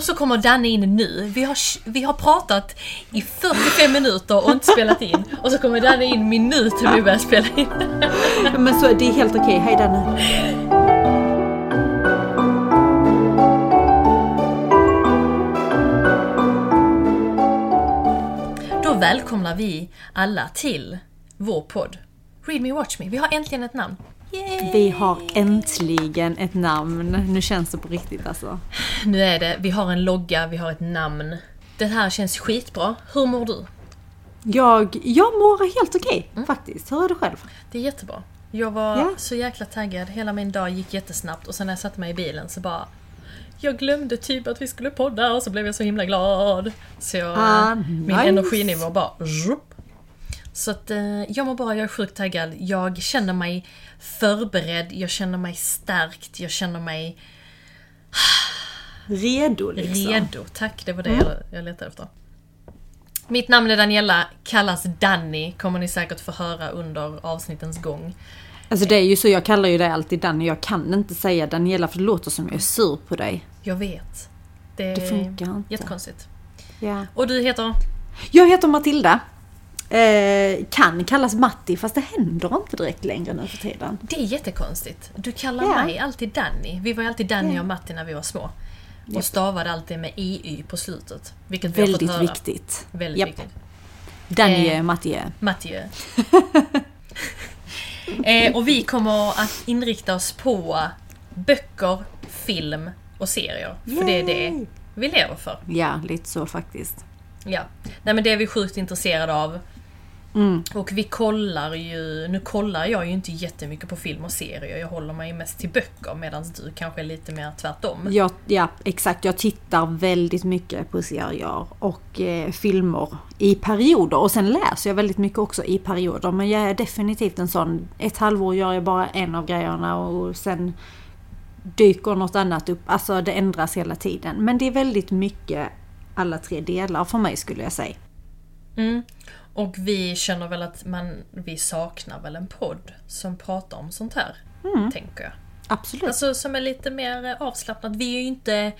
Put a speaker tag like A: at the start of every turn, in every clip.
A: Och så kommer Danne in nu. Vi har, vi har pratat i 45 minuter och inte spelat in. Och så kommer Danne in minuten vi börjar spela in.
B: Men så, det är helt okej. Hej Danne.
A: Då välkomnar vi alla till vår podd Read Me Watch Me. Vi har äntligen ett namn. Yay!
B: Vi har äntligen ett namn. Nu känns det på riktigt alltså.
A: Nu är det, vi har en logga, vi har ett namn. Det här känns skitbra. Hur mår du?
B: Jag, jag mår helt okej faktiskt. Hur är du själv?
A: Det är jättebra. Jag var
B: Ja.
A: så jäkla taggad, hela min dag gick jättesnabbt och sen när jag satte mig i bilen så bara jag glömde typ att vi skulle podda och så blev jag så himla glad. Så jag,
B: Ah,
A: min
B: nice.
A: energinivå bara zhup. Så att eh, jag mår bra, jag är sjukt taggad. Jag känner mig förberedd, jag känner mig stärkt, jag känner mig
B: Redo liksom.
A: redo. Tack, det var det jag, jag letade efter. Mitt namn är Daniela, kallas Danny, kommer ni säkert få höra under avsnittens gång.
B: Alltså det är ju så, jag kallar ju dig alltid Danny. Jag kan inte säga Daniela för det låter som jag är sur på dig.
A: Jag vet. Det,
B: Det funkar inte.
A: Jättekonstigt.
B: Ja.
A: Och du heter?
B: Jag heter Matilda. Eh, kan kallas Matti fast det händer inte direkt längre nu för tiden.
A: Det är jättekonstigt. Du kallar
B: Ja.
A: mig alltid Danny. Vi var ju alltid Danny
B: Ja.
A: och Matti när vi var små. Och
B: Japp.
A: stavade alltid med EY på slutet. Vilket vi har
B: Väldigt
A: fått höra.
B: viktigt.
A: Väldigt
B: Japp.
A: viktigt.
B: Danny
A: Eh.
B: är Matti är.
A: Mattiö. eh, och vi kommer att inrikta oss på böcker, film och serier. För det är det
B: Yay!
A: vi lever för.
B: Ja, lite så faktiskt.
A: Ja. Nej men det är vi sjukt intresserade av.
B: Mm.
A: Och vi kollar ju, nu kollar jag ju inte jättemycket på film och serier, jag håller mig mest till böcker medan du kanske är lite mer tvärtom.
B: Jag, ja, exakt. Jag tittar väldigt mycket på serier och eh, filmer i perioder. Och sen läser jag väldigt mycket också i perioder. Men jag är definitivt en sån. Ett halvår gör jag bara en av grejerna och sen dyker något annat upp. Alltså det ändras hela tiden. Men det är väldigt mycket alla tre delar för mig skulle jag säga.
A: Mm. Och vi känner väl att man, vi saknar väl en podd som pratar om sånt här, tänker jag.
B: Absolut.
A: Alltså som är lite mer avslappnat. Vi är ju inte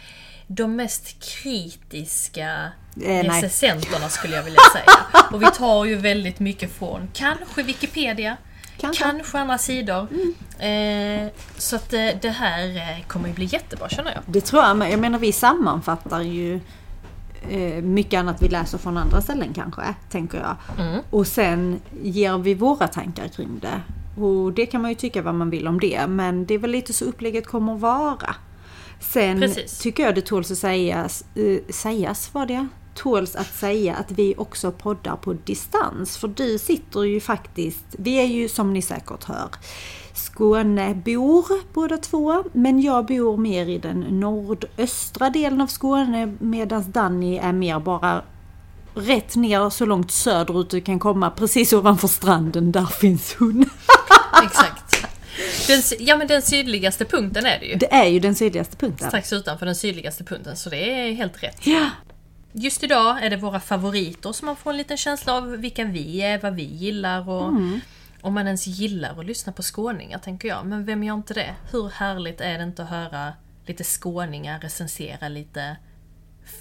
A: de mest kritiska
B: Eh,
A: recensenterna skulle jag vilja säga. Och vi tar ju väldigt mycket från kanske Wikipedia,
B: Kanske.
A: kanske andra sidor. Eh, så att eh, det här eh, kommer ju bli jättebra känner jag.
B: Det tror jag med. Jag menar vi sammanfattar ju mycket annat vi läser från andra ställen kanske, tänker jag.
A: Mm.
B: Och sen ger vi våra tankar kring det. Och det kan man ju tycka vad man vill om det, men det är väl lite så upplägget kommer att vara. Sen
A: Precis.
B: tycker jag det tåls att sägas, eh, sägas var det? Tåls att säga att vi också poddar på distans. För du sitter ju faktiskt, vi är ju som ni säkert hör Skånebor båda två. Men jag bor mer i den nordöstra delen av Skåne medan Danny är mer bara rätt ner så långt söderut du kan komma. Precis ovanför stranden, där finns hon.
A: Exakt. Den, ja men den sydligaste punkten är det ju.
B: Det är ju den sydligaste punkten.
A: Strax utanför den sydligaste punkten, så det är helt rätt.
B: Ja.
A: Just idag är det våra favoriter så man får en liten känsla av vilka vi är, vad vi gillar och om man ens gillar att lyssna på skåningar tänker jag. Men vem gör inte det? Hur härligt är det inte att höra lite skåningar recensera lite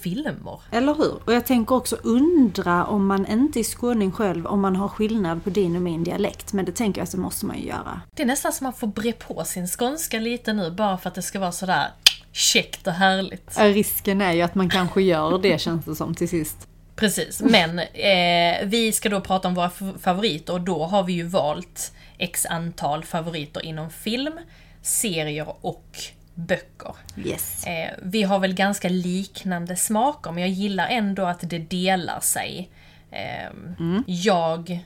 A: filmer?
B: Eller hur? Och jag tänker också undra om man inte är skåning själv, om man har skillnad på din och min dialekt. Men det tänker jag att det måste man ju göra.
A: Det är nästan som man får bre på sin skånska lite nu bara för att det ska vara sådär käckt och härligt.
B: Risken är ju att man kanske gör det känns det som till sist.
A: Precis, men eh, vi ska då prata om våra favoriter och då har vi ju valt x antal favoriter inom film, serier och böcker.
B: Yes.
A: Eh, vi har väl ganska liknande smaker men jag gillar ändå att det delar sig. Eh, Jag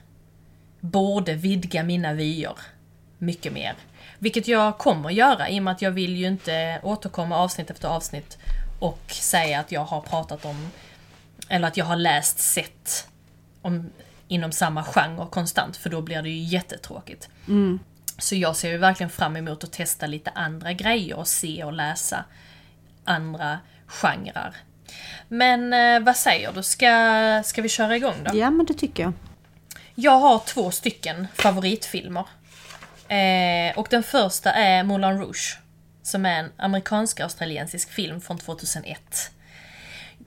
A: borde vidga mina vyer mycket mer. Vilket jag kommer göra i och med att jag vill ju inte återkomma avsnitt efter avsnitt och säga att jag har pratat om eller att jag har läst, sett om, inom samma genre konstant för då blir det ju jättetråkigt. Så jag ser ju verkligen fram emot att testa lite andra grejer och se och läsa andra genrer. Men eh, vad säger du, ska, ska vi köra igång då?
B: Ja men det tycker jag.
A: Jag har två stycken favoritfilmer. Eh, och den första är Moulin Rouge. Som är en amerikansk-australiensisk film från 2001.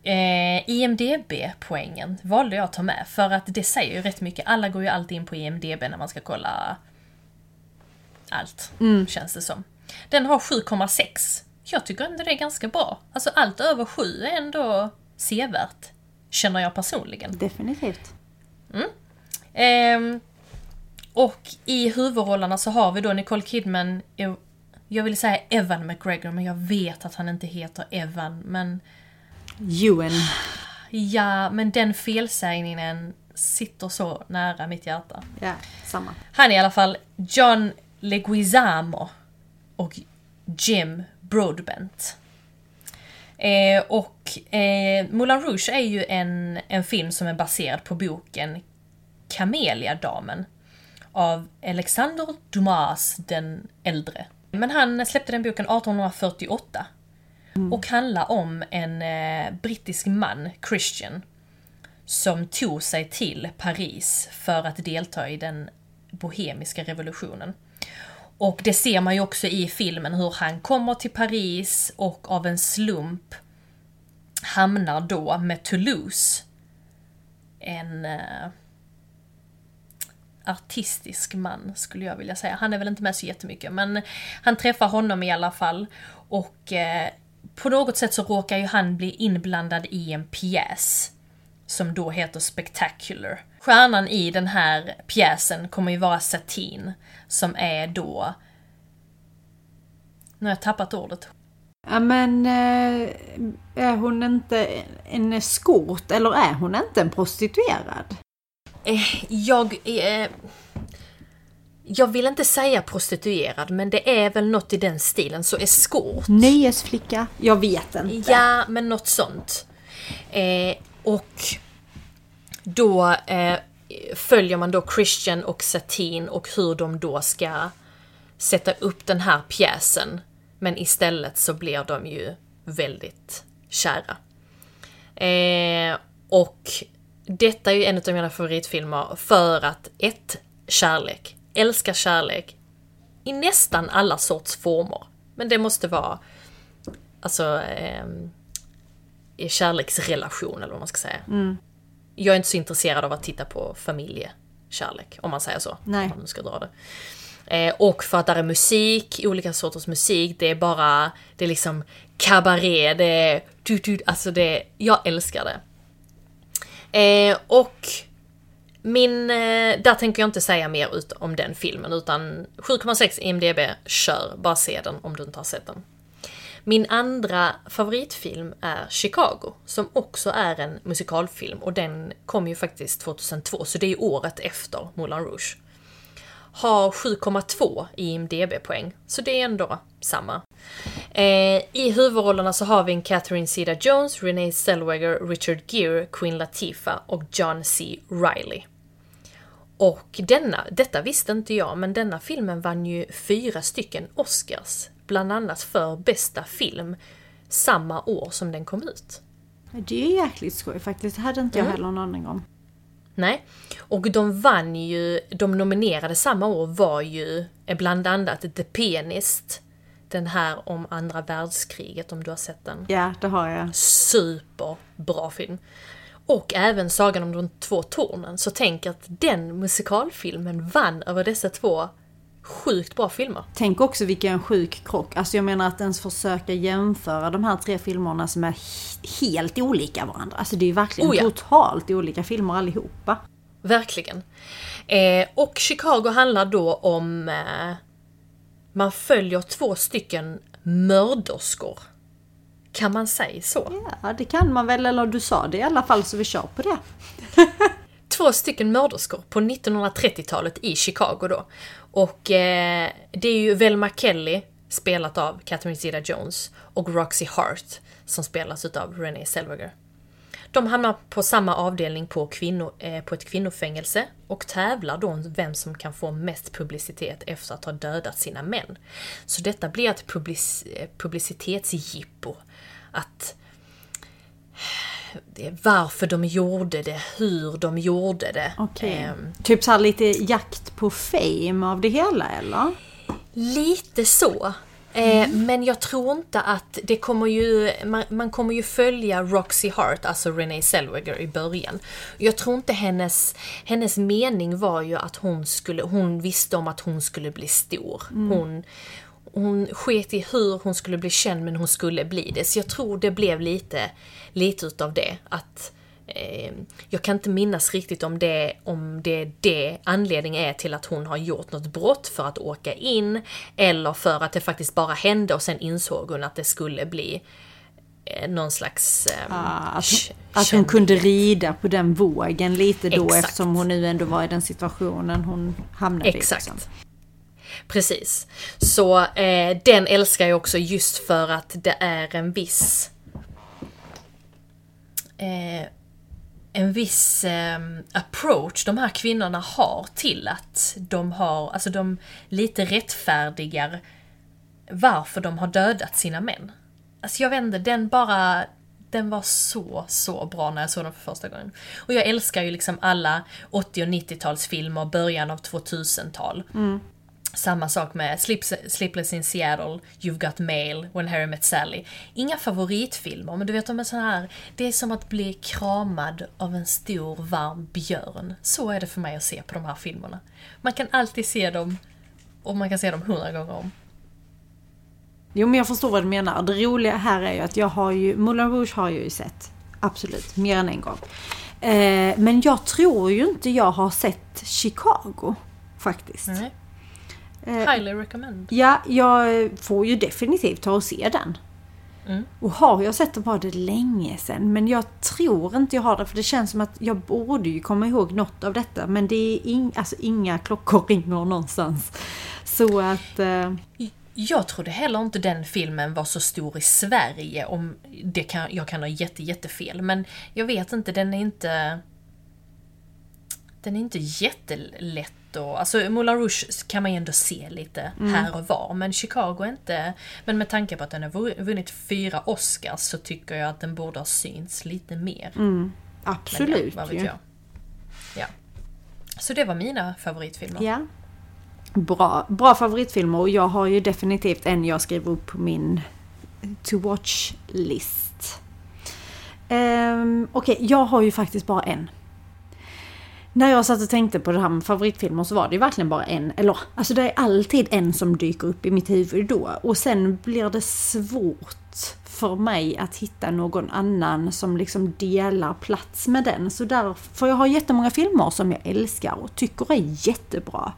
A: Eh, IMDB-poängen valde jag att ta med för att det säger ju rätt mycket. Alla går ju alltid in på IMDB när man ska kolla allt, känns det som. Den har 7,6. Jag tycker ändå det är ganska bra. Alltså allt över 7 är ändå sevärt. Känner jag personligen.
B: Definitivt.
A: Ehm, och i huvudrollerna så har vi då Nicole Kidman, jag- jag vill säga Evan McGregor men jag vet att han inte heter Evan. Men
B: Ewan.
A: ja, men den felsägningen sitter så nära mitt hjärta.
B: Ja, samma.
A: Han är i alla fall John Leguizamo och Jim Broadbent. Eh, och eh, Moulin Rouge är ju en, en film som är baserad på boken Kameliadamen av Alexander Dumas den äldre. Men han släppte den boken 1848 Mm. och handlar om en eh, brittisk man, Christian, som tog sig till Paris för att delta i den bohemiska revolutionen. Och det ser man ju också i filmen hur han kommer till Paris och av en slump hamnar då med Toulouse. En eh, artistisk man skulle jag vilja säga. Han är väl inte med så jättemycket men han träffar honom i alla fall. Och eh, på något sätt så råkar ju han bli inblandad i en pjäs som då heter Spectacular. Stjärnan i den här pjäsen kommer ju vara Satine, som är då... Nu har jag tappat ordet.
B: Ja men eh, är hon inte en eskort eller är hon inte en prostituerad?
A: Eh, jag... Eh, jag vill inte säga prostituerad, men det är väl något i den stilen, så eskort.
B: Nöjesflicka? Jag vet inte.
A: Ja, men något sånt. Eh, och då eh, följer man då Christian och Satine och hur de då ska sätta upp den här pjäsen. Men istället så blir de ju väldigt kära. Eh, och detta är ju en av mina favoritfilmer för att ett, kärlek. Älskar kärlek i nästan alla sorts former. Men det måste vara alltså i kärleksrelation eller vad man ska säga. Jag är inte så intresserad av att titta på familjekärlek, om man säger så.
B: Nej.
A: Om man ska dra det. Eh, och för att det är musik, olika sorters musik, det är bara, det är liksom kabaré, det är, du, du, alltså det, jag älskar det. Eh, och min, eh, där tänker jag inte säga mer ut om den filmen utan 7,6 IMDB, kör, bara se den om du inte har sett den. Min andra favoritfilm är Chicago, som också är en musikalfilm och den kom ju faktiskt 2002, så det är ju året efter Moulin Rouge. Har 7,2 i IMDB-poäng, så det är ändå samma. Eh, I huvudrollerna så har vi en Catherine Zeta-Jones, Renee Zellweger, Richard Gere, Queen Latifah och John C. Reilly. Och denna, detta visste inte jag, men denna filmen vann ju fyra stycken Oscars. Bland annat för bästa film samma år som den kom ut.
B: Det är jäkligt skoj faktiskt. Det hade inte jag heller någon aning om.
A: Nej. Och de vann ju, de nominerade samma år var ju eh, bland annat The Pianist. Den här om andra världskriget, om du har sett den.
B: Ja, det har jag.
A: Superbra film. Och även Sagan om de två tornen. Så tänk att den musikalfilmen vann över dessa två sjukt bra filmer.
B: Tänk också vilken sjuk krock. Alltså jag menar att ens försöka jämföra de här tre filmerna som är he- helt olika varandra. Alltså det är ju verkligen
A: Oh ja.
B: totalt olika filmer allihopa.
A: Verkligen. Eh, och Chicago handlar då om... Eh, man följer två stycken mörderskor. Kan man säga så?
B: Ja, det kan man väl, eller du sa det i alla fall så vi kör på det.
A: Två stycken mörderskor på 1930-talet i Chicago då. Och eh, det är ju Velma Kelly, spelat av Catherine Zeta-Jones, och Roxy Hart, som spelas utav Renee Zellweger. De hamnar på samma avdelning på, kvinno, eh, på ett kvinnofängelse och tävlar då om vem som kan få mest publicitet efter att ha dödat sina män. Så detta blir ett public, eh, publicitetsjippo. Att varför de gjorde det, hur de gjorde det.
B: Okej.
A: Ehm,
B: Typ så lite jakt på fame av det hela eller?
A: lite så. Eh, men jag tror inte att det kommer ju, man, man, kommer ju följa Roxy Hart, alltså Renee Zellweger i början. Jag tror inte hennes, hennes mening var ju att hon skulle, hon visste om att hon skulle bli stor. Mm. Hon, hon sket i hur hon skulle bli känd men hon skulle bli det. Så jag tror det blev lite, lite utav det. Att eh, jag kan inte minnas riktigt om det, om det, det anledningen är till att hon har gjort något brott för att åka in eller för att det faktiskt bara hände och sen insåg hon att det skulle bli eh, någon slags... Eh,
B: ah, att, hon, att hon kunde rida på den vågen lite då Exakt. eftersom hon nu ändå var i den situationen hon hamnade
A: Exakt. i. Liksom. Precis. Så eh, den älskar jag också just för att det är en viss eh, en viss eh, approach de här kvinnorna har till att de har, alltså de lite rättfärdigar varför de har dödat sina män. Alltså jag vet inte, den bara, den var så, så bra när jag såg den för första gången. Och jag älskar ju liksom alla 80 och 90-talsfilmer, början av 2000-tal. Mm. Samma sak med Sleepless in Seattle, You've Got Mail, When Harry Met Sally. Inga favoritfilmer, men du vet de är så här, det är som att bli kramad av en stor varm björn. Så är det för mig att se på de här filmerna. Man kan alltid se dem, och man kan se dem hundra gånger om.
B: Jo men jag förstår vad du menar. Det roliga här är ju att jag har ju, Moulin Rouge har jag ju sett. Absolut, mer än en gång. Eh, men jag tror ju inte jag har sett Chicago. Faktiskt.
A: Nej. Eh, Highly recommend.
B: Ja, jag får ju definitivt ta och se den. Mm. Och har jag sett den var det länge sedan. Men jag tror inte jag har det för det känns som att jag borde ju komma ihåg något av detta. Men det är in, alltså, inga klockor ringer någonstans. Så att... Eh...
A: Jag trodde heller inte den filmen var så stor i Sverige. Om det kan, jag kan ha jätte, jättefel. Men jag vet inte, den är inte... Den är inte jättelätt och, alltså Moulin Rouge kan man ju ändå se lite mm. här och var, men Chicago är inte... Men med tanke på att den har vunnit fyra Oscars så tycker jag att den borde ha synts lite mer.
B: Mm. Absolut
A: ja, vad vet jag. Ja. Så det var mina favoritfilmer.
B: Ja. Bra, bra favoritfilmer och jag har ju definitivt en jag skriver upp på min to watch-list. Um, Okej, okay, jag har ju faktiskt bara en när jag satt och tänkte på det här med favoritfilmer så var det ju verkligen bara en, eller alltså det är alltid en som dyker upp i mitt huvud då. Och sen blir det svårt för mig att hitta någon annan som liksom delar plats med den. Så därför jag har jättemånga filmer som jag älskar och tycker är jättebra.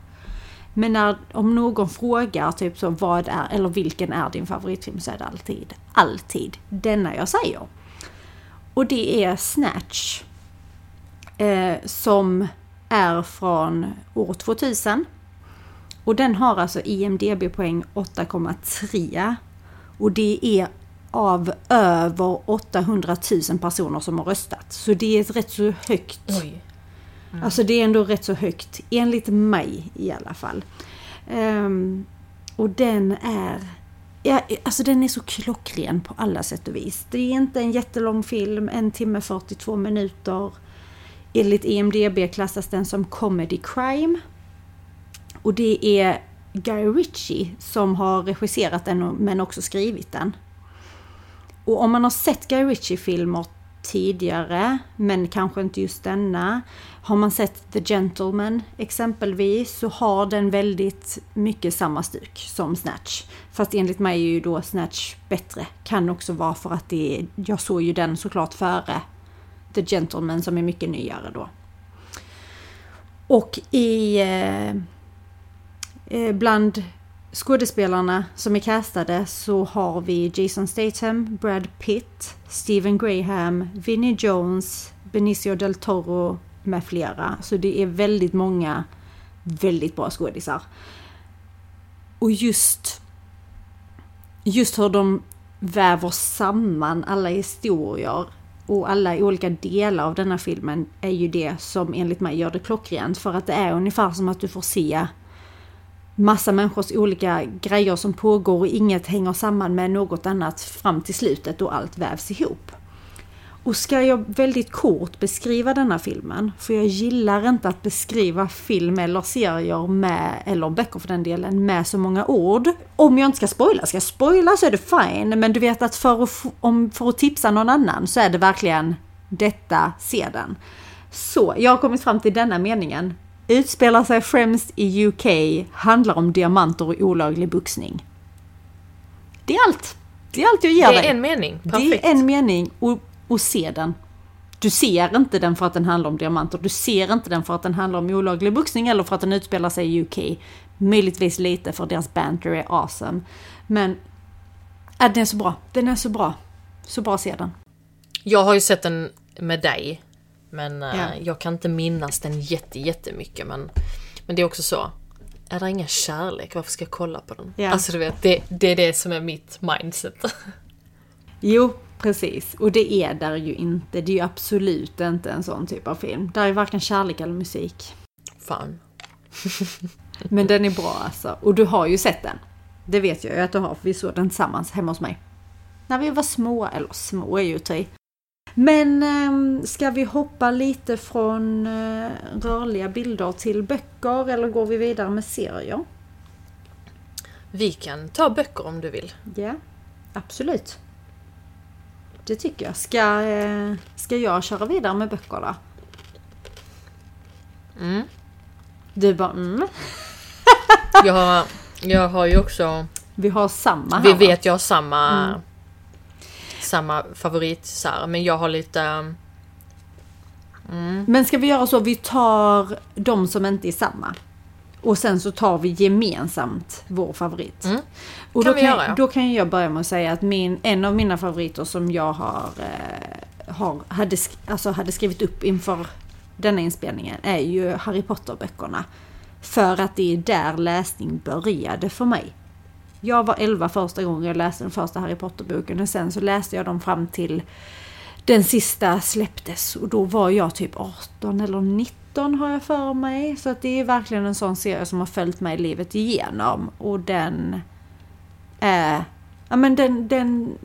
B: Men när, om någon frågar typ så vad är, eller vilken är din favoritfilm så är det alltid, alltid denna jag säger. Och det är Snatch eh, som är från år 2000. Och den har alltså IMDB-poäng 8,3. Och det är av över 800 000 personer som har röstat. Så det är ett rätt så högt.
A: Oj.
B: Mm. Alltså det är ändå rätt så högt, enligt mig i alla fall. Um, och den är... Ja, alltså den är så klockren på alla sätt och vis. Det är inte en jättelång film, en timme 42 minuter. Enligt IMDB klassas den som comedy crime. Och det är Guy Ritchie som har regisserat den men också skrivit den. Och om man har sett Guy Ritchie-filmer tidigare, men kanske inte just denna. Har man sett The Gentleman exempelvis så har den väldigt mycket samma stuk som Snatch. Fast enligt mig är ju då Snatch bättre. Kan också vara för att det är, jag såg ju den såklart före The Gentleman som är mycket nyare då. Och i eh, eh, bland skådespelarna som är castade så har vi Jason Statham, Brad Pitt, Stephen Graham, Vinnie Jones, Benicio del Toro med flera. Så det är väldigt många väldigt bra skådisar. Och just, just hur de väver samman alla historier och alla olika delar av denna filmen är ju det som enligt mig gör det klockrent. För att det är ungefär som att du får se massa människors olika grejer som pågår och inget hänger samman med något annat fram till slutet och allt vävs ihop. Och ska jag väldigt kort beskriva denna filmen, för jag gillar inte att beskriva film eller serier med, eller böcker för den delen, med så många ord. Om jag inte ska spoila, ska jag spoila så är det fine, men du vet att för att, om, för att tipsa någon annan så är det verkligen detta, se den. Så, jag har kommit fram till denna meningen. Utspelar sig främst i UK, handlar om diamanter och olaglig boxning. Det är allt. Det är allt jag ger
A: Det
B: dig.
A: är en mening. Perfekt.
B: Det är en mening och, och se den. Du ser inte den för att den handlar om diamanter. Du ser inte den för att den handlar om olaglig boxning eller för att den utspelar sig i UK. Möjligtvis lite för deras banter är awesome. Men äh, den är så bra. Den är så bra. Så bra se den.
A: Jag har ju sett den med dig. Men eh,
B: Ja.
A: jag kan inte minnas den jätte, jättemycket. Men, men det är också så. Är det ingen kärlek? Varför ska jag kolla på den?
B: Ja.
A: Alltså du vet, det, det är det som är mitt mindset.
B: Jo, precis. Och det är där ju inte. Det är ju absolut inte en sån typ av film. Där är varken kärlek eller musik.
A: Fan.
B: Men den är bra alltså. Och du har ju sett den. Det vet jag ju att du har, för vi såg den tillsammans hemma hos mig. När vi var små, eller små är ju tre. Men eh, ska vi hoppa lite från eh, rörliga bilder till böcker eller går vi vidare med serier?
A: Vi kan ta böcker om du vill.
B: Ja, absolut. Det tycker jag. Ska, eh, ska jag köra vidare med böcker då?
A: Mm.
B: Du bara mm.
A: Jag har, jag har ju också...
B: Vi har samma här
A: Vi
B: va?
A: vet jag har samma... Samma favorit så här, men jag har lite...
B: Men ska vi göra så, vi tar de som inte är samma. Och sen så tar vi gemensamt vår favorit.
A: Mm.
B: Och
A: Kan
B: då,
A: vi
B: kan,
A: göra, ja.
B: då kan jag börja med att säga att min, en av mina favoriter som jag har, eh, har hade, alltså hade skrivit upp inför denna inspelningen är ju Harry Potter-böckerna. För att det är där läsning började för mig. Jag var 11 första gången jag läste den första Harry Potter-boken och sen så läste jag dem fram till den sista släpptes och då var jag typ 18 eller 19 har jag för mig. Så att det är verkligen en sån serie som har följt mig livet igenom och den är... Ja men den, den...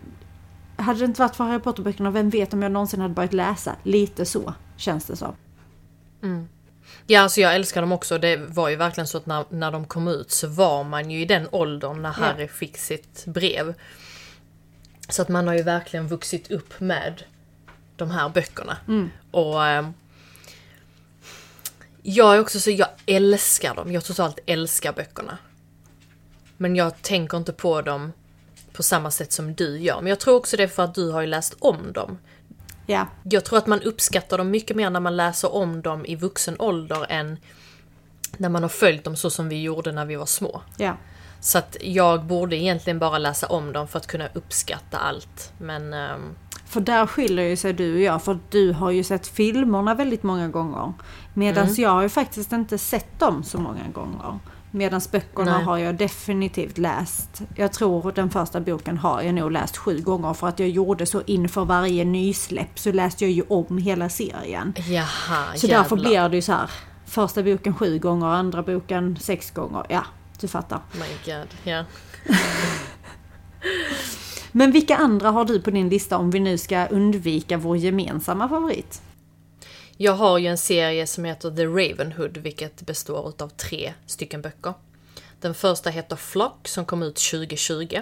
B: Hade det inte varit för Harry Potter-böckerna, vem vet om jag någonsin hade börjat läsa? Lite så känns det som.
A: Ja, alltså jag älskar dem också. Det var ju verkligen så att när, när de kom ut så var man ju i den åldern när
B: Ja.
A: Harry fick sitt brev. Så att man har ju verkligen vuxit upp med de här böckerna. Och ehm, jag är också så, jag älskar dem. Jag totalt älskar böckerna. Men jag tänker inte på dem på samma sätt som du gör. Men jag tror också det är för att du har ju läst om dem.
B: Ja,
A: Jag tror att man uppskattar dem mycket mer när man läser om dem i vuxen ålder än när man har följt dem så som vi gjorde när vi var små.
B: ja.
A: Så att jag borde egentligen bara läsa om dem för att kunna uppskatta allt. Men ehm,
B: För där skiljer ju sig du och jag, för du har ju sett filmerna väldigt många gånger. Medan
A: Mm.
B: jag har ju faktiskt inte sett dem så många gånger. Medan böckerna
A: Nej.
B: har jag definitivt läst. Jag tror den första boken har jag nog läst sju gånger för att jag gjorde så inför varje nysläpp så läste jag ju om hela serien.
A: jaha,
B: Så
A: jävlar.
B: därför blir det ju så här. Första boken sju gånger, andra boken sex gånger. Ja, du fattar.
A: My God, ja.
B: Men vilka andra har du på din lista om vi nu ska undvika vår gemensamma favorit?
A: Jag har ju en serie som heter The Ravenhood, vilket består av tre stycken böcker. Den första heter Flock, som kom ut 2020.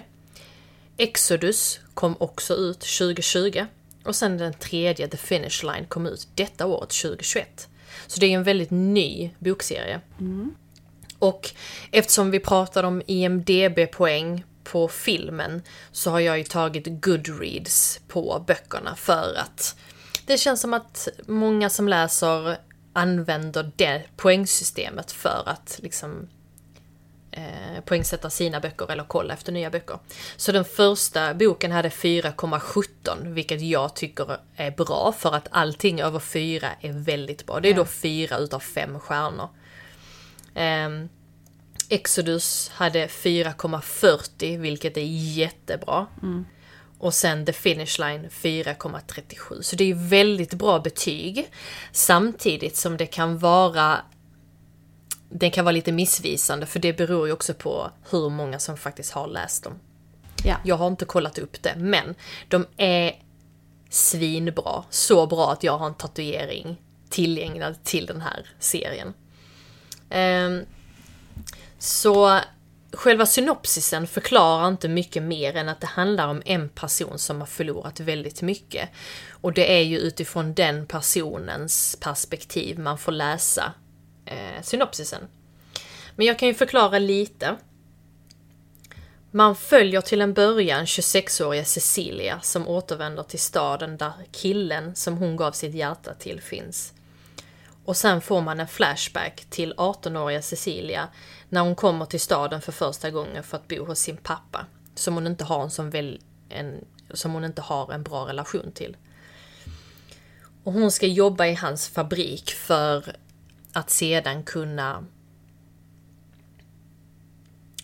A: Exodus kom också ut 2020. Och sen den tredje, The Finish Line, kom ut detta året, 2021. Så det är en väldigt ny bokserie. Och eftersom vi pratade om IMDB-poäng på filmen så har jag ju tagit Goodreads på böckerna för att det känns som att många som läser använder det poängsystemet för att liksom eh, poängsätta sina böcker eller kolla efter nya böcker. Så den första boken hade 4,17 vilket jag tycker är bra för att allting över 4 är väldigt bra. Det är då 4 utav 5 stjärnor. Ehm, Exodus hade 4,40 vilket är jättebra. Och sen The Finish Line 4,37. Så det är väldigt bra betyg. Samtidigt som det kan vara den kan vara lite missvisande för det beror ju också på hur många som faktiskt har läst dem.
B: Ja.
A: Jag har inte kollat upp det, men de är svinbra. Så bra att jag har en tatuering tillgänglig till den här serien. Um, så själva synopsisen förklarar inte mycket mer än att det handlar om en person som har förlorat väldigt mycket. Och det är ju utifrån den personens perspektiv man får läsa eh, synopsisen. Men jag kan ju förklara lite. Man följer till en början 26-åriga Cecilia som återvänder till staden där killen som hon gav sitt hjärta till finns. Och sen får man en flashback till 18-åriga Cecilia när hon kommer till staden för första gången för att bo hos sin pappa. Som hon inte har en, som väl, en, som hon inte har en bra relation till. Och hon ska jobba i hans fabrik för att sedan kunna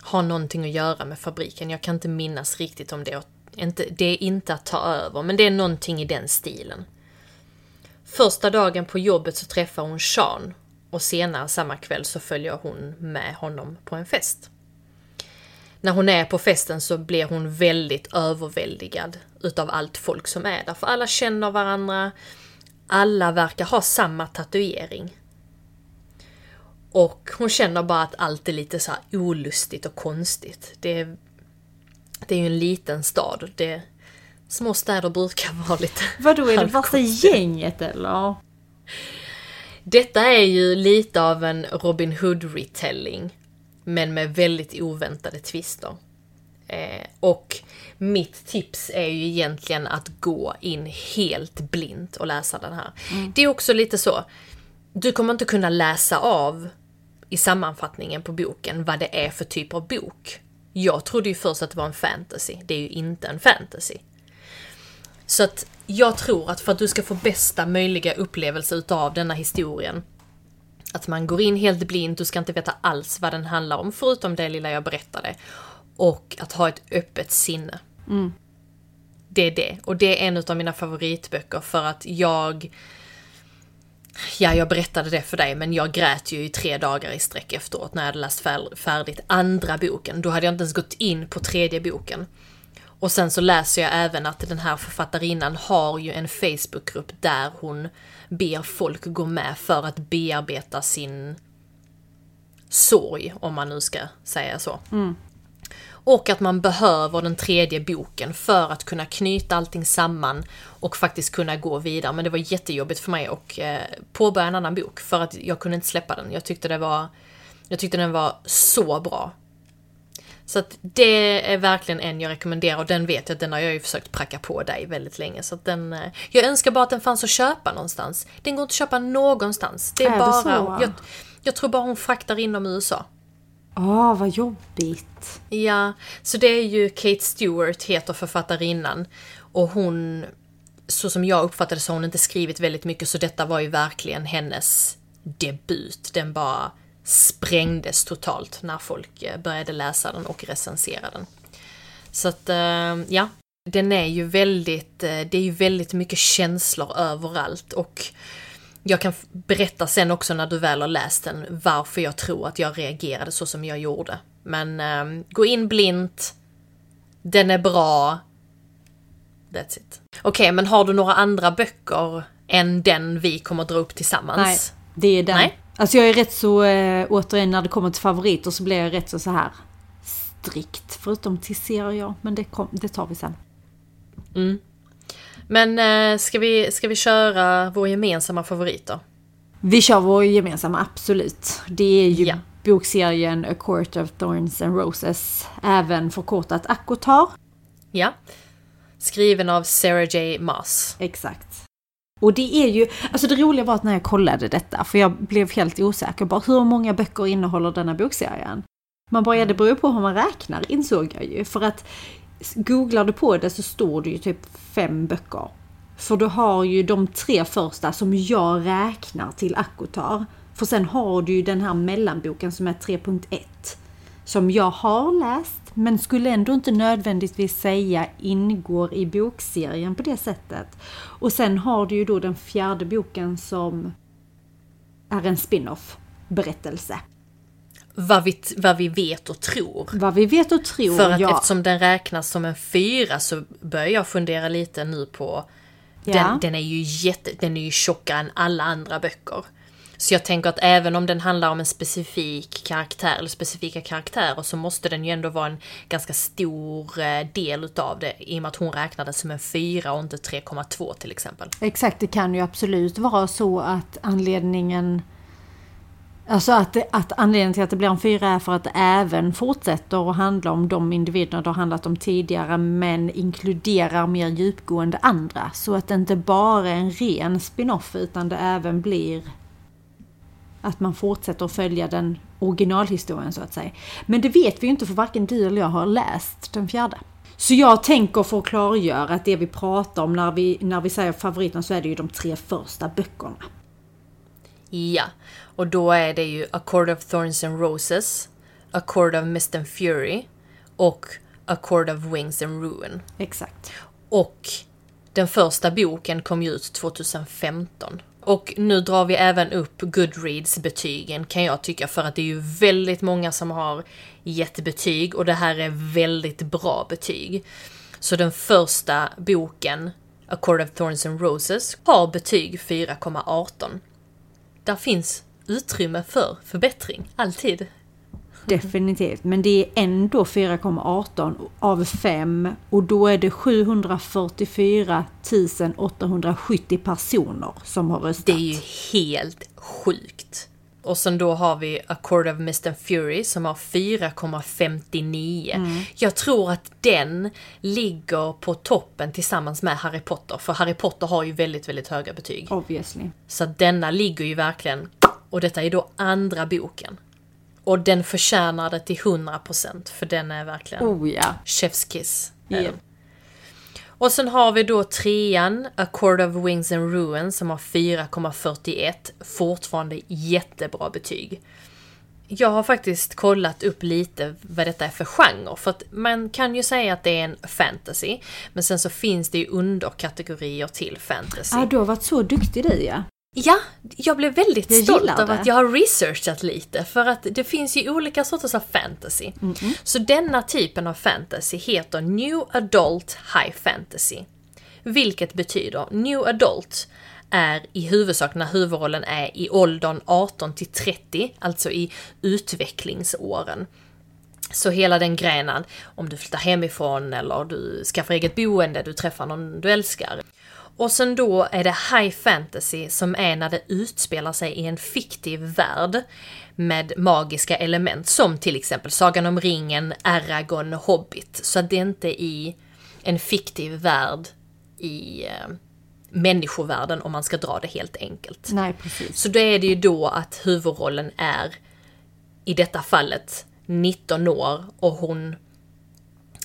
A: ha någonting att göra med fabriken. Jag kan inte minnas riktigt om det. det är inte att ta över, men det är någonting i den stilen. Första dagen på jobbet så träffar hon Sean och senare samma kväll så följer hon med honom på en fest. När hon är på festen så blir hon väldigt överväldigad utav allt folk som är där, för alla känner varandra, alla verkar ha samma tatuering. Och hon känner bara att allt är lite så olustigt och konstigt. Det är, det är ju en liten stad. Det, små städer brukar vara lite
B: Vadå, är det värsta gänget eller?
A: Detta är ju lite av en Robin Hood-retelling. Men med väldigt oväntade twister. Eh, och mitt tips är ju egentligen att gå in helt blint och läsa den här. Mm. Det är också lite så, du kommer inte kunna läsa av i sammanfattningen på boken vad det är för typ av bok. Jag trodde ju först att det var en fantasy, det är ju inte en fantasy. Så att jag tror att för att du ska få bästa möjliga upplevelse utav denna historien, att man går in helt blint, du ska inte veta alls vad den handlar om, förutom det lilla jag berättade. Och att ha ett öppet sinne.
B: Mm.
A: Det är det. Och det är en av mina favoritböcker för att jag Ja, jag berättade det för dig, men jag grät ju i tre dagar i sträck efteråt när jag hade läst färdigt andra boken. Då hade jag inte ens gått in på tredje boken. Och sen så läser jag även att den här författarinnan har ju en Facebookgrupp där hon ber folk gå med för att bearbeta sin sorg, om man nu ska säga så.
B: Mm.
A: Och att man behöver den tredje boken för att kunna knyta allting samman och faktiskt kunna gå vidare. Men det var jättejobbigt för mig att eh, påbörja en annan bok för att jag kunde inte släppa den. Jag tyckte det var, jag tyckte den var så bra. Så att det är verkligen en jag rekommenderar och den vet jag att den har jag ju försökt pracka på dig väldigt länge. Så att den, eh, jag önskar bara att den fanns att köpa någonstans. Den går inte att köpa någonstans. Det är, är bara... Det jag, jag tror bara hon fraktar inom USA.
B: Åh, oh, vad jobbigt.
A: Ja, så det är ju Kate Stewart heter författarinnan. Och hon, så som jag uppfattade så har hon inte skrivit väldigt mycket så detta var ju verkligen hennes debut. Den bara sprängdes totalt när folk eh, började läsa den och recensera den. Så att, eh, ja. Den är ju väldigt, eh, det är ju väldigt mycket känslor överallt och jag kan berätta sen också när du väl har läst den varför jag tror att jag reagerade så som jag gjorde. Men um, gå in blint. Den är bra. That's it. Okej, okay, men har du några andra böcker än den vi kommer dra upp tillsammans?
B: Nej, det är den. Nej? Alltså jag är rätt så, äh, återigen när det kommer till favoriter så blir jag rätt så, så här strikt. Förutom till serier, men det, kom, det tar vi sen.
A: Mm. Men äh, ska, vi, ska vi köra vår gemensamma favoriter?
B: Vi kör vår gemensamma, absolut. Det är ju ja. bokserien A Court of Thorns and Roses, även förkortat Akotar.
A: Ja. Skriven av Sarah J. Maas.
B: Exakt. Och det är ju, alltså det roliga var att när jag kollade detta, för jag blev helt osäker bara hur många böcker innehåller denna bokserien? Man bara, ja det beror på hur man räknar insåg jag ju. För att googlar du på det så står det ju typ fem böcker. För du har ju de tre första som jag räknar till Akotar. För sen har du ju den här mellanboken som är 3.1. Som jag har läst men skulle ändå inte nödvändigtvis säga ingår i bokserien på det sättet. Och sen har du ju då den fjärde boken som är en spin-off berättelse.
A: Vad vi, vad vi vet och tror.
B: Vad vi vet och tror,
A: För att ja. eftersom den räknas som en fyra så börjar jag fundera lite nu på
B: Ja.
A: Den, den är ju jätte, den är ju tjockare än alla andra böcker. Så jag tänker att även om den handlar om en specifik karaktär eller specifika karaktärer så måste den ju ändå vara en ganska stor eh, del utav det i och med att hon räknades som en 4 och inte 3,2 till exempel.
B: Exakt, det kan ju absolut vara så att anledningen Alltså att, att anledningen till att det blir en fyra är för att det även fortsätter att handla om de individerna det har handlat om tidigare men inkluderar mer djupgående andra. Så att det inte bara är en ren spin-off utan det även blir att man fortsätter att följa den originalhistorien så att säga. Men det vet vi ju inte för varken du eller jag har läst den fjärde. Så jag tänker för att klargöra att det vi pratar om när vi, när vi säger favoriten så är det ju de tre första böckerna.
A: Ja, och då är det ju A Court of Thorns and Roses, A Court of Mist and Fury och A Court of Wings and Ruin.
B: Exakt.
A: Och den första boken kom ju ut 2015. Och nu drar vi även upp Goodreads-betygen kan jag tycka för att det är ju väldigt många som har gett betyg och det här är väldigt bra betyg. Så den första boken, A Court of Thorns and Roses, har betyg 4,18. Där finns utrymme för förbättring, alltid.
B: Definitivt, men det är ändå 4,18 av 5 och då är det 744 870 personer som har röstat.
A: Det är ju helt sjukt. Och sen då har vi A Court of Mist and Fury som har 4,59. Jag tror att den ligger på toppen tillsammans med Harry Potter. För Harry Potter har ju väldigt, väldigt höga betyg.
B: Obviously.
A: Så denna ligger ju verkligen... Och detta är då andra boken. Och den förtjänar det till 100% för den är verkligen
B: Oh ja.
A: chef's kiss.
B: Ja.
A: Eh. Och sen har vi då trean, A Court of Wings and Ruin, som har 4,41. Fortfarande jättebra betyg. Jag har faktiskt kollat upp lite vad detta är för genre, för att man kan ju säga att det är en fantasy, men sen så finns det ju underkategorier till fantasy.
B: Ah, du har varit så duktig du ja.
A: Ja, jag blev väldigt
B: Jag
A: stolt
B: det.
A: att jag har researchat lite för att det finns ju olika sorters av fantasy. Så denna typen av fantasy heter New Adult High Fantasy. Vilket betyder New Adult är i huvudsak när huvudrollen är i åldern 18 till 30, alltså i utvecklingsåren. Så hela den grenen, om du flyttar hemifrån eller du skaffar eget boende, du träffar någon du älskar. Och sen då är det high fantasy som är när det utspelar sig i en fiktiv värld med magiska element som till exempel Sagan om ringen, Eragon, Hobbit. Så att det inte är i en fiktiv värld i eh, människovärlden om man ska dra det helt enkelt.
B: Nej, precis.
A: Så då är det ju då att huvudrollen är i detta fallet 19 år och hon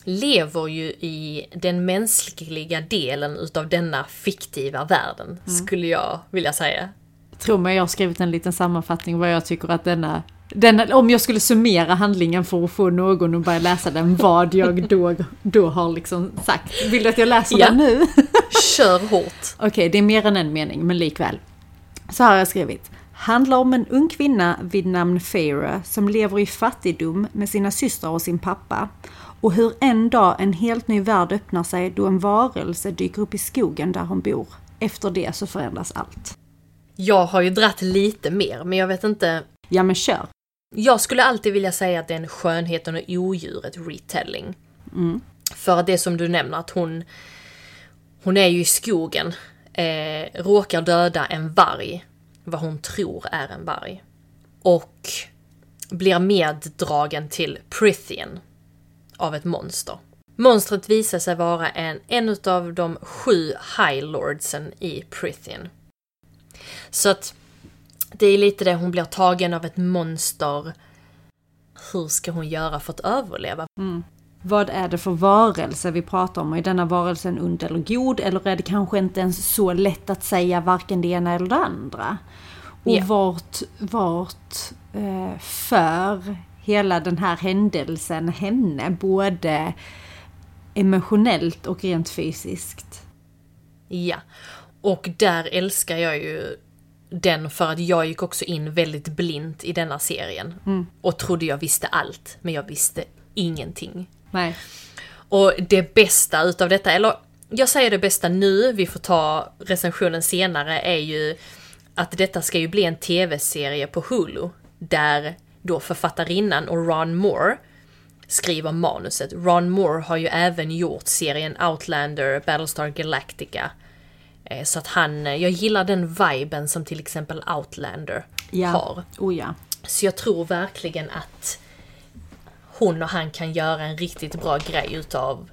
A: lever ju i den mänskliga delen utav denna fiktiva världen, skulle jag vilja säga.
B: Tro mig, jag har skrivit en liten sammanfattning vad jag tycker att denna, denna... Om jag skulle summera handlingen för att få någon att börja läsa den, vad jag då, då har liksom sagt. Vill du att jag läser
A: Ja.
B: den nu?
A: Kör hårt!
B: Okej, det är mer än en mening, men likväl. Så har jag skrivit. Handlar om en ung kvinna vid namn Farah som lever i fattigdom med sina systrar och sin pappa. Och hur en dag en helt ny värld öppnar sig då en varelse dyker upp i skogen där hon bor. Efter det så förändras allt.
A: Jag har ju dratt lite mer, men jag vet inte.
B: Ja men kör!
A: Jag skulle alltid vilja säga att det är en skönheten och odjuret retelling. För att det som du nämner, att hon, hon är ju i skogen, eh, råkar döda en varg, vad hon tror är en varg. Och blir meddragen till Prithian av ett monster. Monstret visar sig vara en, en av de sju High Lordsen i Prithian. Så att det är lite det, hon blir tagen av ett monster. Hur ska hon göra för att överleva?
B: Vad är det för varelse vi pratar om? Är denna varelsen ond eller god? Eller är det kanske inte ens så lätt att säga varken det ena eller det andra? Och
A: Ja.
B: vart, vart eh, för hela den här händelsen henne? Både emotionellt och rent fysiskt.
A: Ja. Och där älskar jag ju den för att jag gick också in väldigt blint i denna serien. Och trodde jag visste allt, men jag visste ingenting.
B: Nej.
A: Och det bästa utav detta, eller jag säger det bästa nu, vi får ta recensionen senare, är ju att detta ska ju bli en tv-serie på Hulu. Där då författarinnan och Ron Moore skriver manuset. Ron Moore har ju även gjort serien Outlander, Battlestar Galactica. Eh, Så att han, jag gillar den viben som till exempel Outlander
B: Ja.
A: har.
B: Oh ja.
A: Så jag tror verkligen att hon och han kan göra en riktigt bra grej utav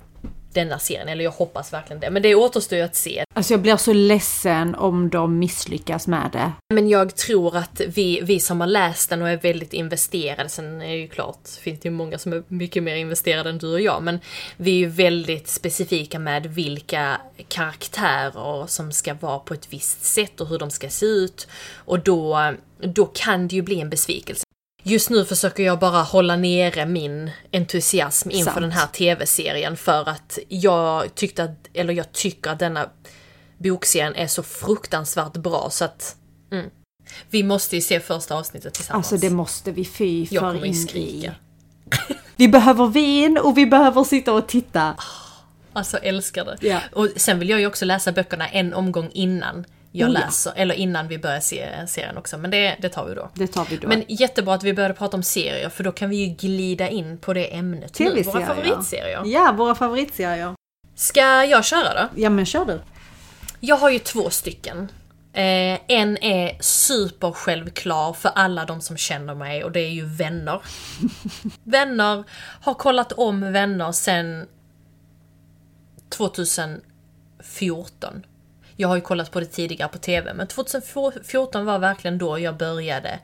A: denna serien. Eller jag hoppas verkligen det. Men det återstår ju att se.
B: Alltså jag blir så ledsen om de misslyckas med det.
A: Men jag tror att vi, vi som har läst den och är väldigt investerade, sen är det ju klart, finns det ju många som är mycket mer investerade än du och jag, men vi är ju väldigt specifika med vilka karaktärer som ska vara på ett visst sätt och hur de ska se ut. Och då, då kan det ju bli en besvikelse. Just nu försöker jag bara hålla nere min entusiasm inför
B: Sant.
A: den här tv-serien för att jag tyckte att, eller jag tycker att denna bokserien är så fruktansvärt bra så att mm. Vi måste ju se första avsnittet tillsammans.
B: Alltså det måste vi fy
A: jag
B: för
A: kommer ju
B: in i.
A: skrika.
B: Vi behöver vin och vi behöver sitta och titta.
A: Alltså älskar det.
B: Ja.
A: Och sen vill jag ju också läsa böckerna en omgång innan jag
B: Oh ja.
A: läser, eller innan vi börjar se serien också, men det, det tar vi då.
B: Det tar vi då.
A: Men jättebra att vi började prata om serier, för då kan vi ju glida in på det ämnet nu. Våra favoritserier.
B: Ja, våra favoritserier.
A: Ska jag köra då?
B: Ja men kör du.
A: Jag har ju två stycken. Eh, en är super självklar för alla de som känner mig och det är ju vänner. vänner, har kollat om vänner sen 2014. Jag har ju kollat på det tidigare på TV, men 2014 var verkligen då jag började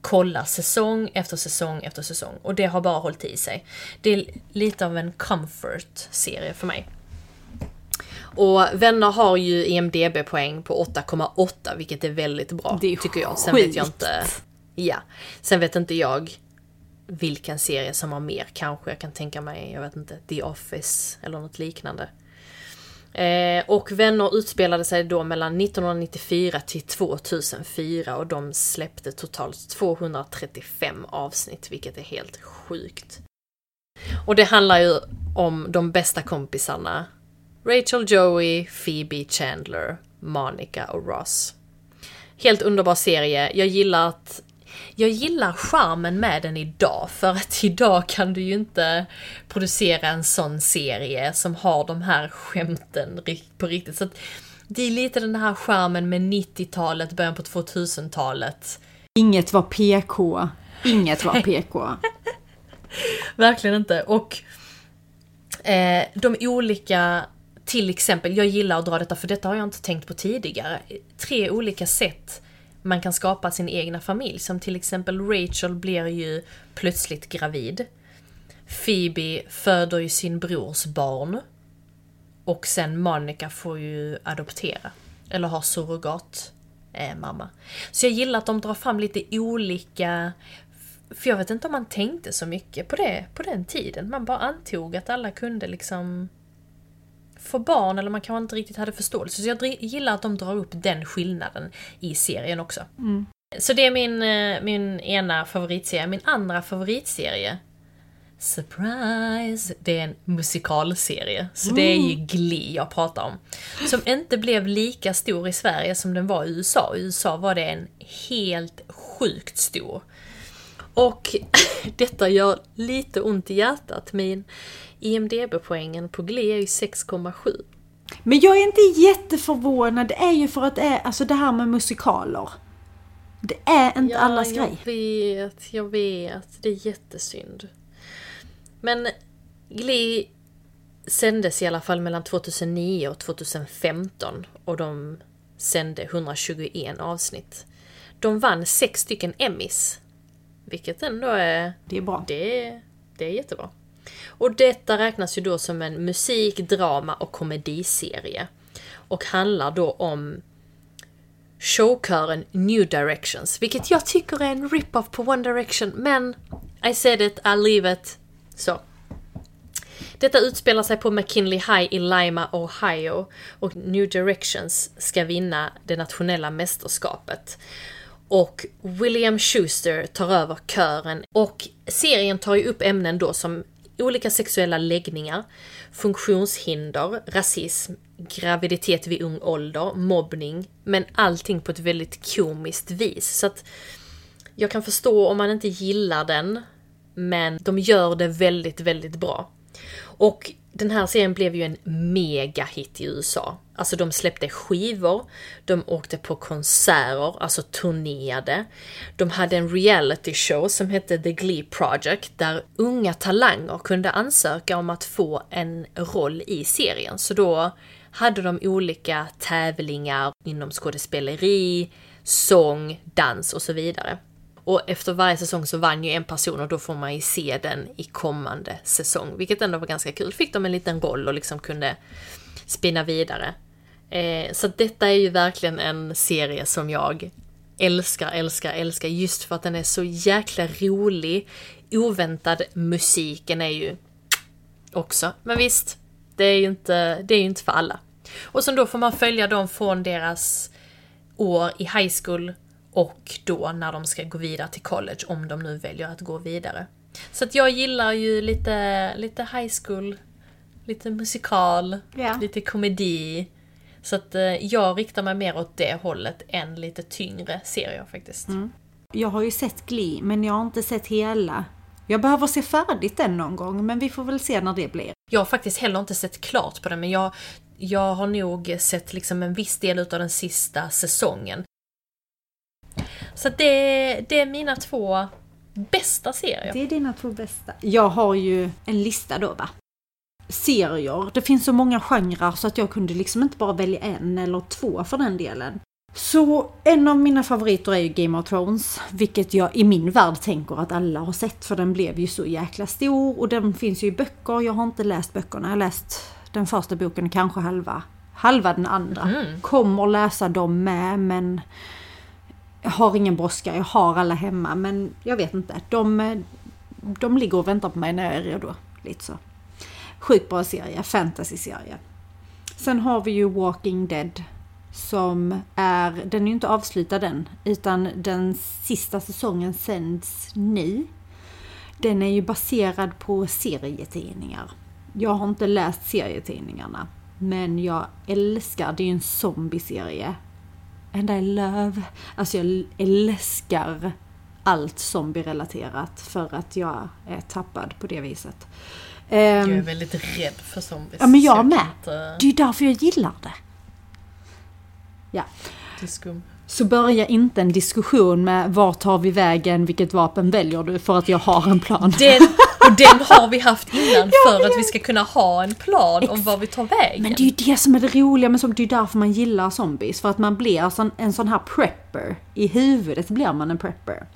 A: kolla säsong efter säsong efter säsong. Och det har bara hållit i sig. Det är lite av en comfort-serie för mig. Och Vänner har ju IMDB-poäng på 8,8 vilket är väldigt bra
B: Det är
A: tycker jag. Sen vet jag
B: skit.
A: inte... Ja. Sen vet inte jag vilken serie som har mer kanske. Jag kan tänka mig, jag vet inte, The Office eller något liknande. Eh, och Vänner utspelade sig då mellan 1994 till 2004 och de släppte totalt 235 avsnitt, vilket är helt sjukt. Och det handlar ju om de bästa kompisarna. Rachel Joey, Phoebe Chandler, Monica och Ross. Helt underbar serie. Jag gillar att jag gillar charmen med den idag, för att idag kan du ju inte producera en sån serie som har de här skämten på riktigt. Så det är lite den här charmen med 90-talet, början på 2000-talet.
B: Inget var PK. Inget var PK.
A: Verkligen inte. Och eh, de olika, till exempel, jag gillar att dra detta för detta har jag inte tänkt på tidigare. Tre olika sätt man kan skapa sin egna familj. Som till exempel Rachel blir ju plötsligt gravid. Phoebe föder ju sin brors barn. Och sen Monica får ju adoptera. Eller ha surrogat eh, mamma. Så jag gillar att de drar fram lite olika för jag vet inte om man tänkte så mycket på det på den tiden. Man bara antog att alla kunde liksom få barn eller man kanske inte riktigt hade förståelse. Så jag gillar att de drar upp den skillnaden i serien också. Så det är min, eh, min ena favoritserie. Min andra favoritserie Surprise! Det är en musikalserie. Så det är ju Glee jag pratar om. Som inte blev lika stor i Sverige som den var i USA. I USA var det en helt sjukt stor. Och detta gör lite ont i hjärtat. Min IMDB-poängen på Glee är ju 6,7.
B: Men jag är inte jätteförvånad. Det är ju för att det är alltså det här med musikaler. Det är inte allas
A: jag
B: grej.
A: vet, jag vet. Det är jättesynd. Men Glee sändes i alla fall mellan 2009 och 2015 och de sände 121 avsnitt. De vann sex stycken Emmys. Vilket ändå är
B: Det är bra.
A: det, är- det är jättebra. Och detta räknas ju då som en musik, drama och komediserie. Och handlar då om showkören New Directions, vilket jag tycker är en rip-off på One Direction, men I said it, I leave it. Så. Detta utspelar sig på McKinley High i Lima, Ohio och New Directions ska vinna det nationella mästerskapet. Och William Schuster tar över kören och serien tar ju upp ämnen då som olika sexuella läggningar, funktionshinder, rasism, graviditet vid ung ålder, mobbning, men allting på ett väldigt komiskt vis. Så att jag kan förstå om man inte gillar den, men de gör det väldigt, väldigt bra. Och den här serien blev ju en megahit i USA. Alltså de släppte skivor, de åkte på konserter, alltså turnerade. De hade en reality show som hette The Glee Project där unga talanger kunde ansöka om att få en roll i serien. Så då hade de olika tävlingar inom skådespeleri, sång, dans och så vidare. Och efter varje säsong så vann ju en person och då får man ju se den i kommande säsong, vilket ändå var ganska kul. Fick de en liten roll och liksom kunde spinna vidare. Eh, så detta är ju verkligen en serie som jag älskar, älskar, älskar just för att den är så jäkla rolig. Oväntad musiken är ju också, men visst, det är ju inte, det är ju inte för alla. Och sen då får man följa dem från deras år i high school och då när de ska gå vidare till college, om de nu väljer att gå vidare. Så att jag gillar ju lite, lite high school, lite musikal,
B: Ja.
A: lite komedi. Så att eh, jag riktar mig mer åt det hållet än lite tyngre serier faktiskt.
B: Jag har ju sett Glee, men jag har inte sett hela. Jag behöver se färdigt den någon gång, men vi får väl se när det blir.
A: Jag har faktiskt heller inte sett klart på den, men jag, jag har nog sett liksom en viss del utav den sista säsongen. Så det, det är mina två bästa serier.
B: Det är dina två bästa. Jag har ju en lista då va. Serier. Det finns så många genrer så att jag kunde liksom inte bara välja en eller två för den delen. Så en av mina favoriter är ju Game of Thrones, vilket jag i min värld tänker att alla har sett för den blev ju så jäkla stor och den finns ju i böcker. Jag har inte läst böckerna, jag har läst den första boken, kanske halva. Halva den andra. Kommer läsa dem med men jag har ingen brådska, jag har alla hemma men jag vet inte. De, de ligger och väntar på mig när jag är redo. Lite så. Sjukt bra serie, fantasy-serie. Sen har vi ju Walking Dead. Som är, den är ju inte avslutad än. Utan den sista säsongen sänds nu. Den är ju baserad på serietidningar. Jag har inte läst serietidningarna. Men jag älskar, det är ju en zombieserie. And I love, alltså jag älskar allt zombie-relaterat för att jag är tappad på det viset.
A: Jag är
B: Ehm,
A: väldigt rädd för zombies.
B: Ja, men jag
A: kan
B: med.
A: Inte,
B: det är därför jag gillar det. Ja,
A: det är skum.
B: så börja inte en diskussion med vart tar vi vägen, vilket vapen väljer du? För att jag har en plan.
A: Den, och den har vi haft innan för att vi ska kunna ha en plan om var vi tar vägen.
B: Men det är ju det som är det roliga med zombies, det är ju därför man gillar zombies. För att man blir sån, en sån här prepper. I huvudet blir man en prepper.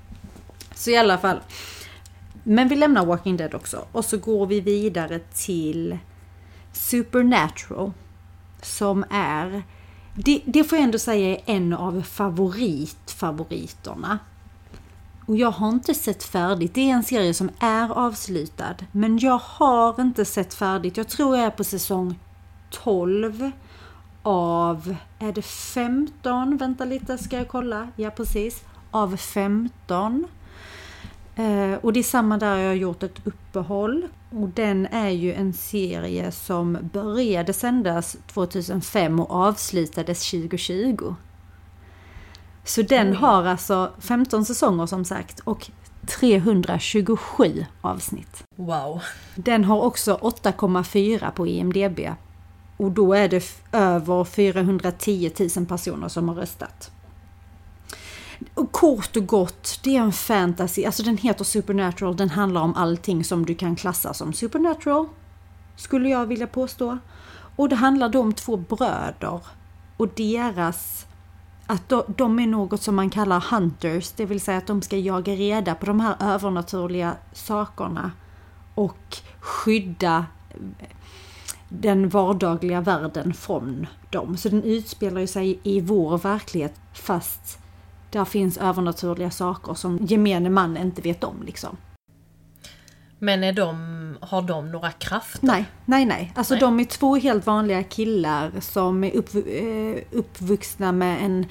B: Så i alla fall. Men vi lämnar Walking Dead också. Och så går vi vidare till Supernatural. Som är, det, det får jag ändå säga är en av favoritfavoriterna. Och jag har inte sett färdigt. Det är en serie som är avslutad. Men jag har inte sett färdigt. Jag tror jag är på säsong 12 av, är det 15? Vänta lite, ska jag kolla? Ja, precis. Av 15. Eh, och det är samma där jag har gjort ett uppehåll. Och den är ju en serie som började sändas 2005 och avslutades 2020. Så den
A: Oj.
B: har alltså 15 säsonger som sagt och 327 avsnitt.
A: Wow.
B: Den har också 8,4 på IMDB. Och då är det över 410 000 personer som har röstat. Och kort och gott, det är en fantasy. Alltså den heter Supernatural. Den handlar om allting som du kan klassa som Supernatural. Skulle jag vilja påstå. Och det handlar då om två bröder. Och deras... Att de, är något som man kallar hunters. Det vill säga att de ska jaga reda på de här övernaturliga sakerna. Och skydda eh, den vardagliga världen från dem. Så den utspelar ju sig i vår verklighet fast där finns övernaturliga saker som gemene man inte vet om liksom.
A: Men är de, har de några krafter?
B: Nej, nej, nej. Alltså
A: Nej.
B: de är två helt vanliga killar som är uppv- eh, uppvuxna med en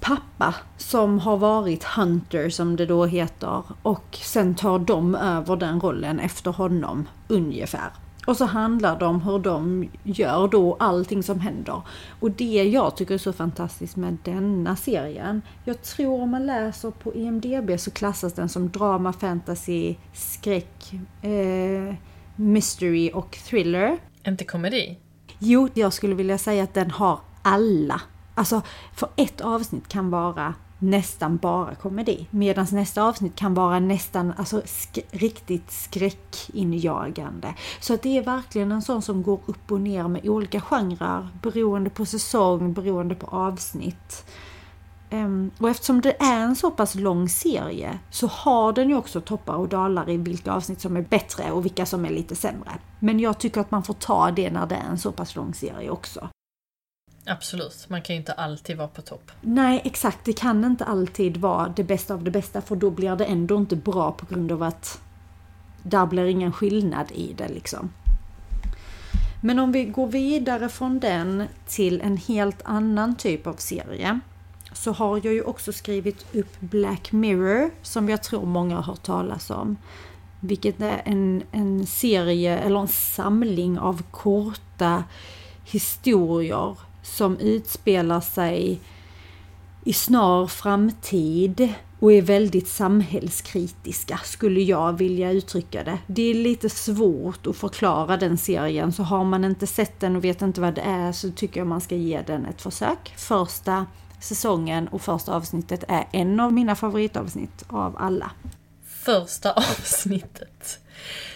B: pappa som har varit hunter som det då heter och sen tar de över den rollen efter honom ungefär. Och så handlar det om hur de gör då allting som händer. Och det jag tycker är så fantastiskt med denna serien. Jag tror om man läser på IMDB så klassas den som drama, fantasy, skräck, eh, mystery och thriller.
A: Inte komedi?
B: Jo, jag skulle vilja säga att den har alla. Alltså, för ett avsnitt kan vara nästan bara komedi. Medan nästa avsnitt kan vara nästan alltså, sk riktigt skräckinjagande. Så att det är verkligen en sån som går upp och ner med olika genrer beroende på säsong, beroende på avsnitt. Um, och eftersom det är en så pass lång serie så har den ju också toppar och dalar i vilka avsnitt som är bättre och vilka som är lite sämre. Men jag tycker att man får ta det när det är en så pass lång serie också.
A: Absolut, man kan ju inte alltid vara på topp.
B: Nej, exakt. Det kan inte alltid vara det bästa av det bästa för då blir det ändå inte bra på grund av att där blir ingen skillnad i det liksom. Men om vi går vidare från den till en helt annan typ av serie så har jag ju också skrivit upp Black Mirror som jag tror många har hört talas om. Vilket är en, en serie eller en samling av korta historier som utspelar sig i snar framtid och är väldigt samhällskritiska skulle jag vilja uttrycka det. Det är lite svårt att förklara den serien så har man inte sett den och vet inte vad det är så tycker jag man ska ge den ett försök. Första säsongen och första avsnittet är en av mina favoritavsnitt av alla.
A: Första avsnittet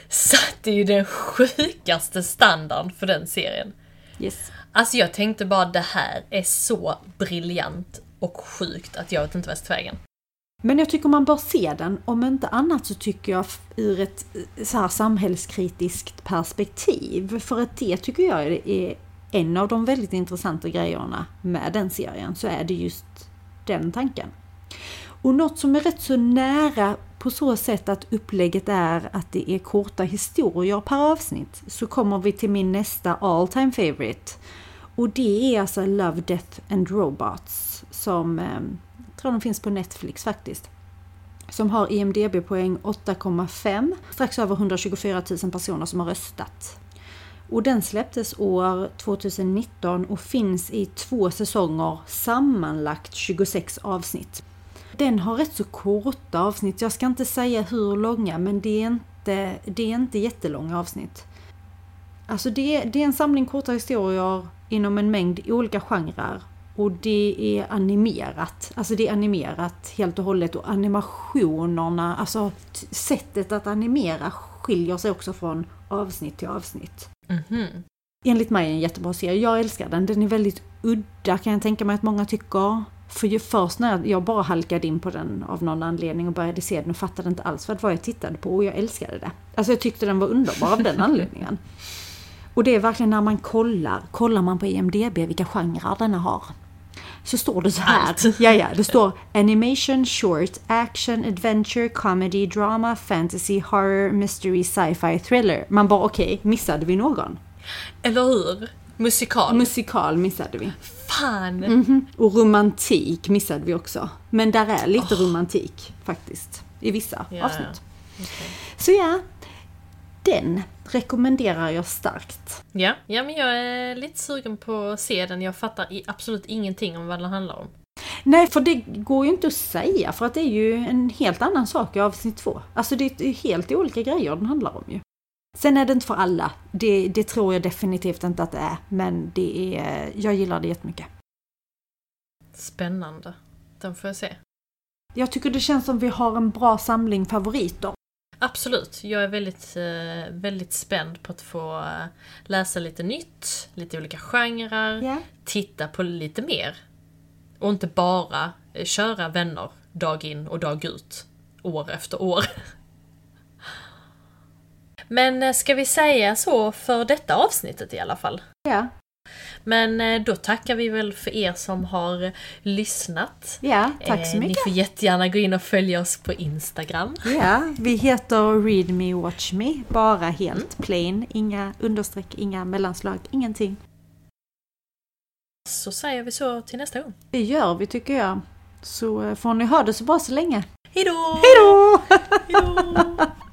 A: satte ju den sjukaste standarden för den serien.
B: Yes.
A: Alltså jag tänkte bara det här är så briljant och sjukt att jag vet inte vad jag ska ta vägen.
B: Men jag tycker man bör se den. Om inte annat så tycker jag ur ett eh, så här samhällskritiskt perspektiv. För att det tycker jag är en av de väldigt intressanta grejerna med den serien. Så är det just den tanken. Och något som är rätt så nära på så sätt att upplägget är att det är korta historier per avsnitt så kommer vi till min nästa all time favorite. Och det är alltså Love, Death and Robots som ehm, jag tror de finns på Netflix faktiskt. Som har IMDB-poäng 8,5. Strax över 124 000 personer som har röstat. Och den släpptes år 2019 och finns i två säsonger, sammanlagt 26 avsnitt. Den har rätt så korta avsnitt. Jag ska inte säga hur långa, men det är inte, det är inte jättelånga avsnitt. Alltså det, det är en samling korta historier inom en mängd olika genrer. Och det är animerat. Alltså det är animerat helt och hållet och animationerna, alltså sättet att animera skiljer sig också från avsnitt till avsnitt.
A: Mm -hmm.
B: Enligt mig är en jättebra serie. Jag älskar den. Den är väldigt udda kan jag tänka mig att många tycker. För ju först när jag bara halkade in på den av någon anledning och började se den och fattade inte alls vad det var jag tittade på och jag älskade det. Alltså jag tyckte den var underbar av den anledningen. Och det är verkligen när man kollar, kollar man på IMDB vilka genrer denna har. Så står det så här. Ja, ja, det står animation, short, action, adventure, comedy, drama, fantasy, horror, mystery, sci-fi, thriller. Man bara okej, okay, missade vi någon?
A: Eller hur? Musikal.
B: Musikal missade vi.
A: Fan!
B: Mm -hmm. Och romantik missade vi också. Men där är lite oh. romantik faktiskt. I vissa yeah. avsnitt. Okay. Så ja, den rekommenderar jag starkt.
A: Ja, ja men jag är lite sugen på att se den. Jag fattar absolut ingenting om vad den handlar om.
B: Nej, för det går ju inte att säga för att det är ju en helt annan sak i avsnitt två. Alltså det är helt olika grejer den handlar om ju. Sen är det inte för alla. Det, det tror jag definitivt inte att det är. Men det är, jag gillar det jättemycket.
A: Spännande. Den får jag se.
B: Jag tycker det känns som vi har en bra samling favoriter.
A: Absolut, jag är väldigt, eh, väldigt spänd på att få eh, läsa lite nytt, lite olika genrer, yeah. titta på lite mer. Och inte bara eh, köra vänner dag in och dag ut, år efter år. Men ska vi säga så för detta avsnittet i alla fall?
B: Ja.
A: Men eh, då tackar vi väl för er som har lyssnat.
B: Ja, tack så mycket.
A: Ni får jättegärna gå in och följa oss på Instagram.
B: Ja, vi heter Read Me Watch Me, bara helt mm. plain. Inga understreck, inga mellanslag, ingenting.
A: Så säger vi så till nästa gång.
B: Det gör vi tycker jag. Så eh, får ni ha det så bra så länge.
A: Hejdå!
B: Hejdå!
A: Hejdå!